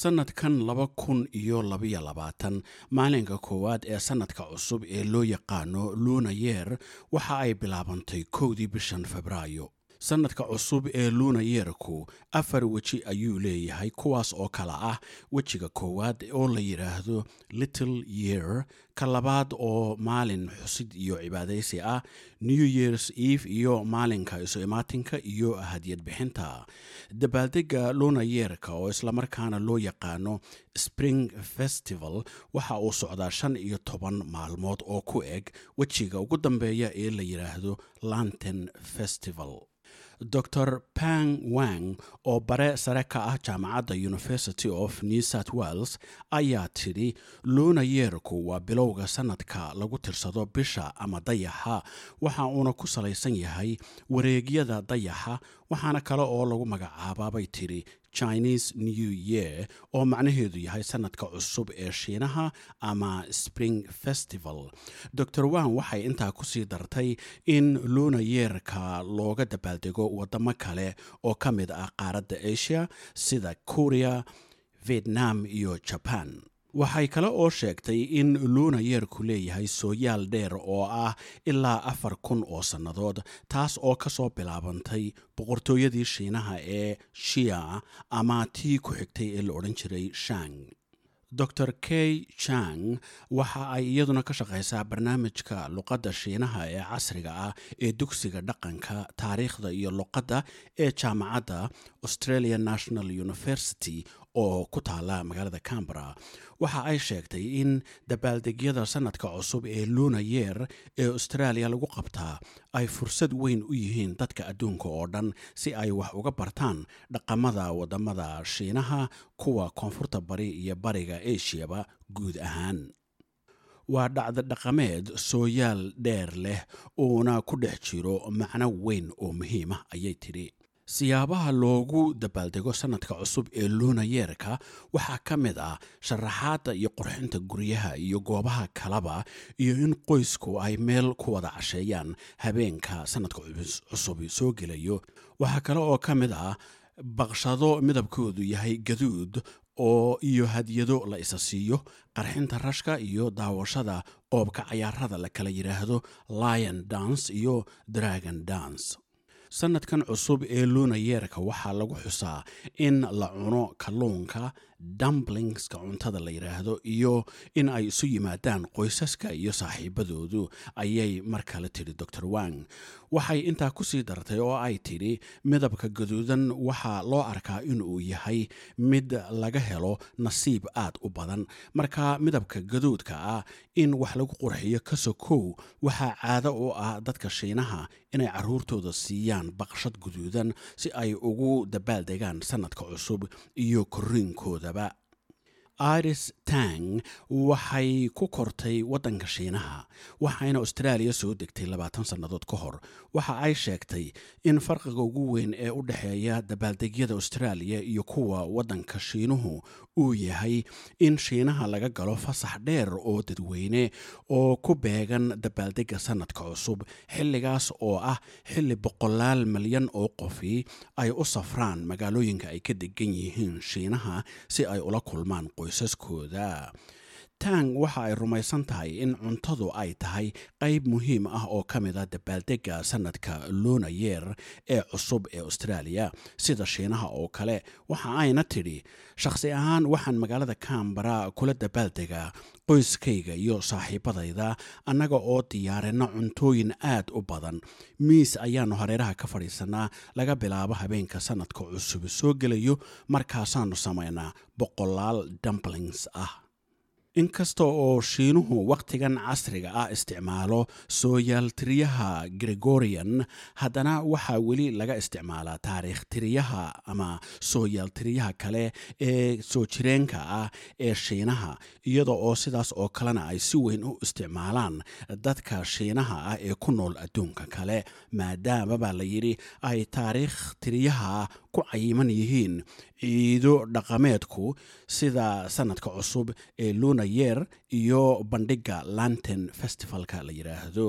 sannadkan laba kun iyo labaiyo labaatan maalinka koowaad ee sannadka cusub ee loo yaqaano luna yeer waxa ay bilaabantay kowdii bishan febraayo sannadka cusub ee luna yeerku afar weji ayuu leeyahay kuwaas oo kala ah wejiga koowaad oo la yidhaahdo little year ka labaad oo maalin xusid iyo cibaadaysi ah new years eve iyo maalinka isu imaatinka iyo hadiyad bixinta. Dabaaldega luna yeerka oo islamarkaana loo yaqaano spring festival waxa uu socdaa shan iyo toban maalmood oo ku eg wejiga ugu dambeeya ee la yidhaahdo lanten festival dor pang wang oo bare sare ka ah jaamacadda university of new south wales ayaa tidhi luuna yeerku waa bilowga sannadka lagu tirsado bisha ama dayaxa. Waxa uuna ku salaysan yahay wareegyada dayaxa waxaana kale oo lagu magacaabaabay tidhi chinese new year oo macnaheedu yahay sannadka cusub ee shiinaha ama spring festival. Dor wang waxay intaa ku sii dartay in luuna yeerka looga dabaaldego wadamo kale oo ka mid ah qaaradda asia sida korea vietnam iyo jaban waxay kale oo sheegtay in luuna yeerku leeyahay sooyaal dheer oo ah ilaa afar kun oo sannadood taas oo ka soo bilaabantay boqortooyadii shiinaha ee shia ama tii ku xigtay ee la odhan jiray shang. Dor key chang waxa ay iyaduna ka shaqaysaa barnaamijka luqadda shiinaha ee casriga ah ee dugsiga dhaqanka taariikhda iyo luqadda ee jaamacadda australian national university oo ku taala magaalada cambara waxa ay sheegtay in dabaaldegyada sannadka cusub ee luna yeer ee australia lagu qabtaa ay fursad weyn u yihiin dadka adduunka oo dhan si ay wax uga bartaan dhaqamada waddamada shiinaha kuwa koonfurta bari iyo bariga ashiyaba guud ahaan. Waa dhacda dhaqameed sooyaal dheer leh uuna ku dhex jiro macno weyn oo muhiima ayay tidhi siyaabaha loogu dabaaldego sannadka cusub ee luuna yeerka waxaa ka mid ah sharaxaadda iyo qurxinta guryaha iyo goobaha kalaba iyo in qoysku ay meel ku wada casheeyaan habeenka sannadka cusub soo gelayo. Waxaa kale oo ka mid ah baqshado midabkoodu yahay gaduud oo iyo hadiyado la isa siiyo qarxinta rashka iyo daawashada qoobka cayaarada la kala yidhaahdo lion dance iyo dragon dance sannadkan cusub ee luna yeerka waxaa lagu xusaa in la cuno kalluunka dumblingska cuntada la yidhaahdo iyo in ay isu yimaadaan qoysaska iyo saaxiibadoodu ayay mar kale tidhi dor wang. Waxay intaa ku sii dartay oo ay tidhi midabka gaduudan waxaa loo arkaa inuu yahay mid laga helo nasiib aad u badan. Marka midabka gaduudka ah in wax lagu qurxiyo ka sokow waxaa caado u ah dadka shiinaha inay caruurtooda siiyaan baqshad guduudan si ay ugu dabaaldegaan sannadka cusub iyo korriinkoodaba iris tang waxay ku kortay waddanka shiinaha waxayna austraaliya soo degtay labaatan sannadood ka hor. Waxa ay sheegtay in farqiga ugu weyn ee u dhexeeya dabaaldegyada austraaliya iyo kuwa waddanka shiinuhu uu yahay in shiinaha laga galo fasax dheer oo dadweyne oo ku beegan dabaaldega sannadka cusub. Xilligaas oo ah xilli boqolaal malyan oo qofi ay u safraan magaalooyinka ay ka degan yihiin shiinaha si ay ula kulmaan qoysaskooda tang waxa ay rumaysan tahay in cuntadu ay tahay qayb muhiim ah oo ka mid a dabaaldega sannadka luna yeer ee cusub ee austraaliya sida shiinaha oo kale waxa ayna tidhi shakhsi ahaan waxaan magaalada cambara kula dabaaldegaa qoyskayga iyo saaxiibadayda annaga oo diyaarina cuntooyin aad u badan. Miis ayaannu hareeraha ka fadhiisanaa laga bilaabo habeenka sannadka cusub soo gelayo markaasaannu samaynaa boqolaal dumplings ah inkasta oo shiinuhu wakhtigan casriga ah isticmaalo sooyaaltiriyaha gregorian haddana waxaa weli laga isticmaalaa taariikh tiriyaha ama sooyaaltiriyaha kale ee soo jireenka ah ee shiinaha iyada oo sidaas oo kalena ay si weyn u isticmaalaan dadka shiinaha ah ee ku nool adduunka kale maadaama baa la yidhi ay taariikh tiriyaha ku cayiman yihiin ciido dhaqameedku sida sannadka cusub ee luna yeer iyo bandhigga lanten festivalka la yidhaahdo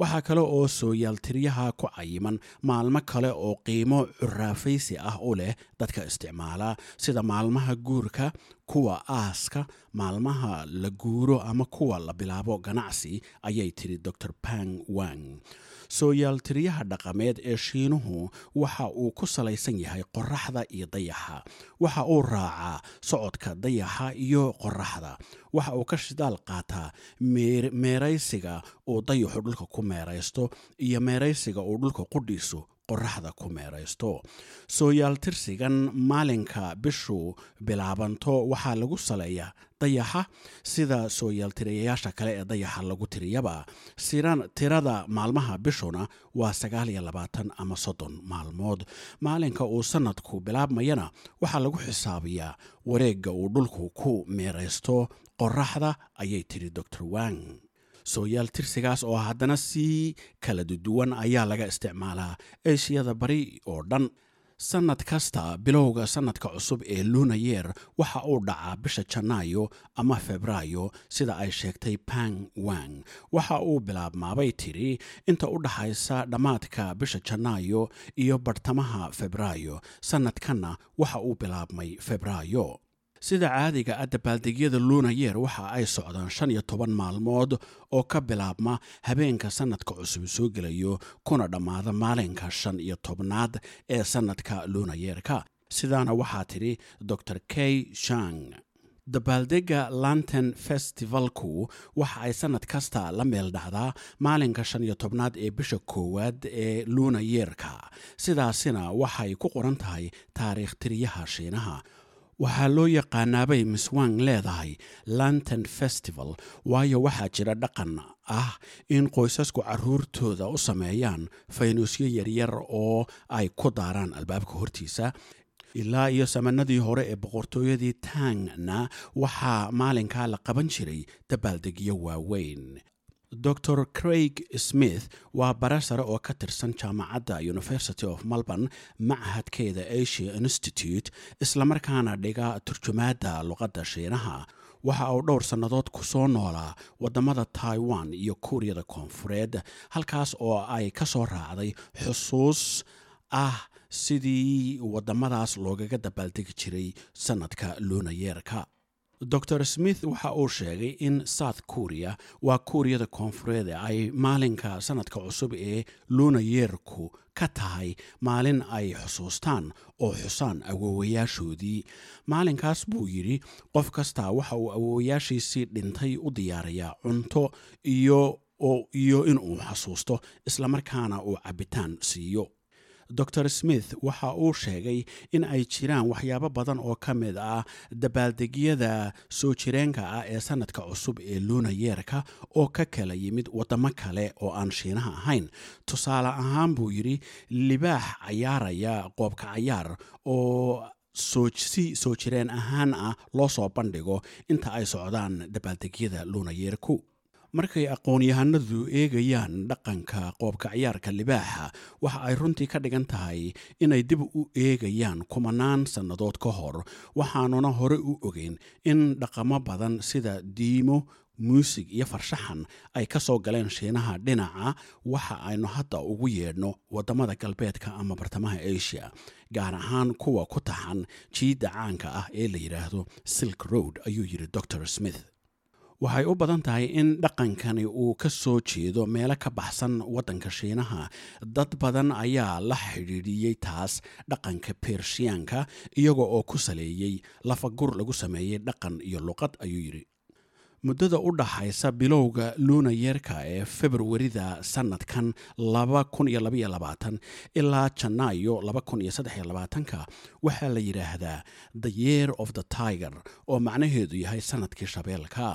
waxaa kale oo sooyaaltiryaha ku cayiman maalmo kale oo qiimo curaafaysi ah u leh dadka isticmaala sida maalmaha guurka kuwa aaska maalmaha la guuro ama kuwa la bilaabo ganacsi ayay tiri dor pang wang sooyaaltiryaha dhaqameed ee shiinuhu waxa uu ku salaysan yahay qoraxda iyo dayaxa. Waxa uu raacaa socodka dayaxa iyo qoraxda. Waxa uu ka shidaal qaataa meeraysiga uu dayaxu dhulka ku meeraysto iyo meeraysiga uu dhulka qudhiisu qoraxda ku meeraysto. Sooyaaltirsigan maalinka bishu bilaabanto waxaa lagu saleeyaa dayaxa sida sooyaaltirayayaasha kale ee dayaxa lagu tiriyaba. Tirada maalmaha bishuna waa ama soddon maalmood. Maalinka uu sanadku bilaabmayana waxaa lagu xisaabiyaa wareegga uu dhulku ku meeraysto. Qoraxda ayay tiri dor wang sooyaal tirsigaas oo haddana sii kala duwan ayaa laga isticmaalaa eeshiyada bari oo dhan. Sannad kasta bilowga sannadka cusub ee lunayer waxa uu dhacaa bisha janaayo ama febraayo sida ay sheegtay pang wang. Waxa uu bilaabmaabay tiri inta u dhaxaysa dhammaadka bisha janaayo iyo bartamaha febraayo sannadkanna waxa uu bilaabmay febraayo sida caadiga ah dabaaldegyada lunayer waxa ay socdaan shan iyo toban maalmood oo ka bilaabma habeenka sannadka cusub soo gelayo kuna dhammaada maalinka shan iyo tobnaad ee sannadka lunayerka sidaana waxaa tidhi dor kay shang dabaaldega lanten festivalku waxa ay sannad kasta la meel dhacdaa maalinka shan iyo tobnaad ee bisha koowaad ee lunayeerka sidaasina waxay ku qoran tahay taariikh tiriyaha shiinaha waxaa loo yaqaanaabay miss wang leedahay lanten festival waayo waxaa jira dhaqan ah in qoysasku caruurtooda u sameeyaan faynuusyo yaryar oo ay ku daaraan albaabka hortiisa. Ilaa iyo samanadii hore ee boqortooyadii tangna waxaa maalinkaa la qaban jiray dabaaldegyo waaweyn dor craig smith waa bare sare oo ka tirsan jaamacadda university of melbourne machadkeeda asia institute islamarkaana dhiga turjumaadda luqadda shiinaha. Waxa uu dhowr sannadood ku soo noolaa waddamada taiwan iyo kuuriyada koonfureed halkaas oo ay ka soo raacday xusuus ah sidii waddamadaas loogaga dabaaldegi jiray sannadka lunayeerka dor smith waxa uu sheegay in south korea waa kuuriyada koonfureed ay maalinka sannadka cusub ee lunayeerku ka tahay maalin ay xusuustaan oo xusaan awoowayaashoodii. Maalinkaas buu yidhi qof kasta waxa uu awoowayaashiisii dhintay u diyaarayaa cunto iyo iyo inuu xasuusto islamarkaana uu cabbitaan siiyo dor smith waxa uu sheegay in ay jiraan waxyaabo badan oo ka mid ah dabaaldegyada soo jireenka ah ee sannadka cusub ee lunayeerka oo ka kala yimid waddamo kale oo aan shiinaha ahayn. Tusaale ahaan buu yidhi libaax cayaaraya qoobka cayaar oo si soo jireen ahaan ah loo soo bandhigo inta ay socdaan dabaaldegyada lunayeerku markay aqoon-yahanadu eegayaan dhaqanka qoobka ciyaarka libaaxa waxa ay runtii ka dhigan tahay inay dib u eegayaan kumanaan sannadood ka hor. Waxaanuna hore u ogeyn in dhaqamo badan sida diimo muusig iyo farshaxan ay ka soo galeen shiinaha dhinaca waxa aynu hadda ugu yeedhno waddamada galbeedka ama bartamaha asia gaar ahaan kuwa ku taxan jiidda caanka ah ee la yidhaahdo silk road ayuu yidhi dor smith waxay u badan tahay in dhaqankani uu ka soo jeedo meelo ka baxsan waddanka shiinaha. Dad badan ayaa la xidhiidhiyey taas dhaqanka bershiyaanka iyaga oo ku saleeyey lafagur lagu sameeyey dhaqan iyo luqad ayuu yidhi muddada u dhaxaysa bilowga lunayeerka ee februarida sannadkan ilaa janaayo waxaa la yidhaahdaa the year of the tiger oo macnaheedu yahay sannadkii shabeelka.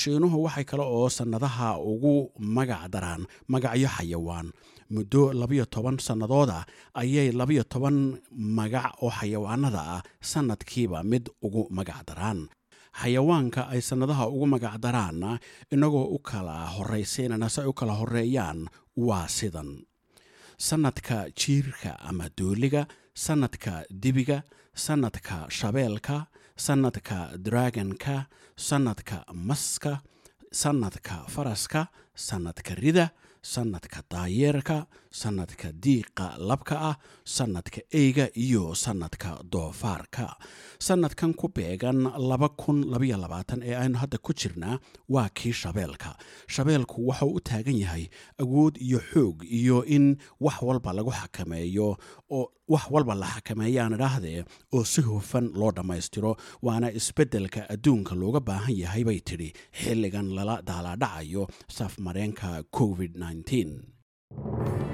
Shiinuhu waxay kale oo sannadaha ugu magac daraan magacyo xayawaan. Muddo labayo toban sannadooda ayay labayo toban magac oo xayawaanada ah sannadkiiba mid ugu magac daraan xayawaanka ay sannadaha ugu magac daraanna inagoo u kala horraysaynana u kala horreeyaan waa sidan. Sannadka jiirka ama dooliga sannadka dibiga sannadka shabeelka sannadka dragonka sannadka maska sannadka faraska sannadka rida sannadka daayeerka sannadka diiqa labka ah sannadka eyga iyo sannadka doofaarka. Sannadkan ku beegan ee aynu hadda ku jirnaa waa kii shabeelka. Shabeelku waxau u taagan yahay awood iyo xoog iyo in wax walba lagu xakameeyo oo wax walba la xakameeyaan idhaahdee oo si hufan loo dhammaystiro waana isbeddelka adduunka looga baahan yahay bay tidhi. Xilligan lala daalaadhacayo safmareenka covid -19.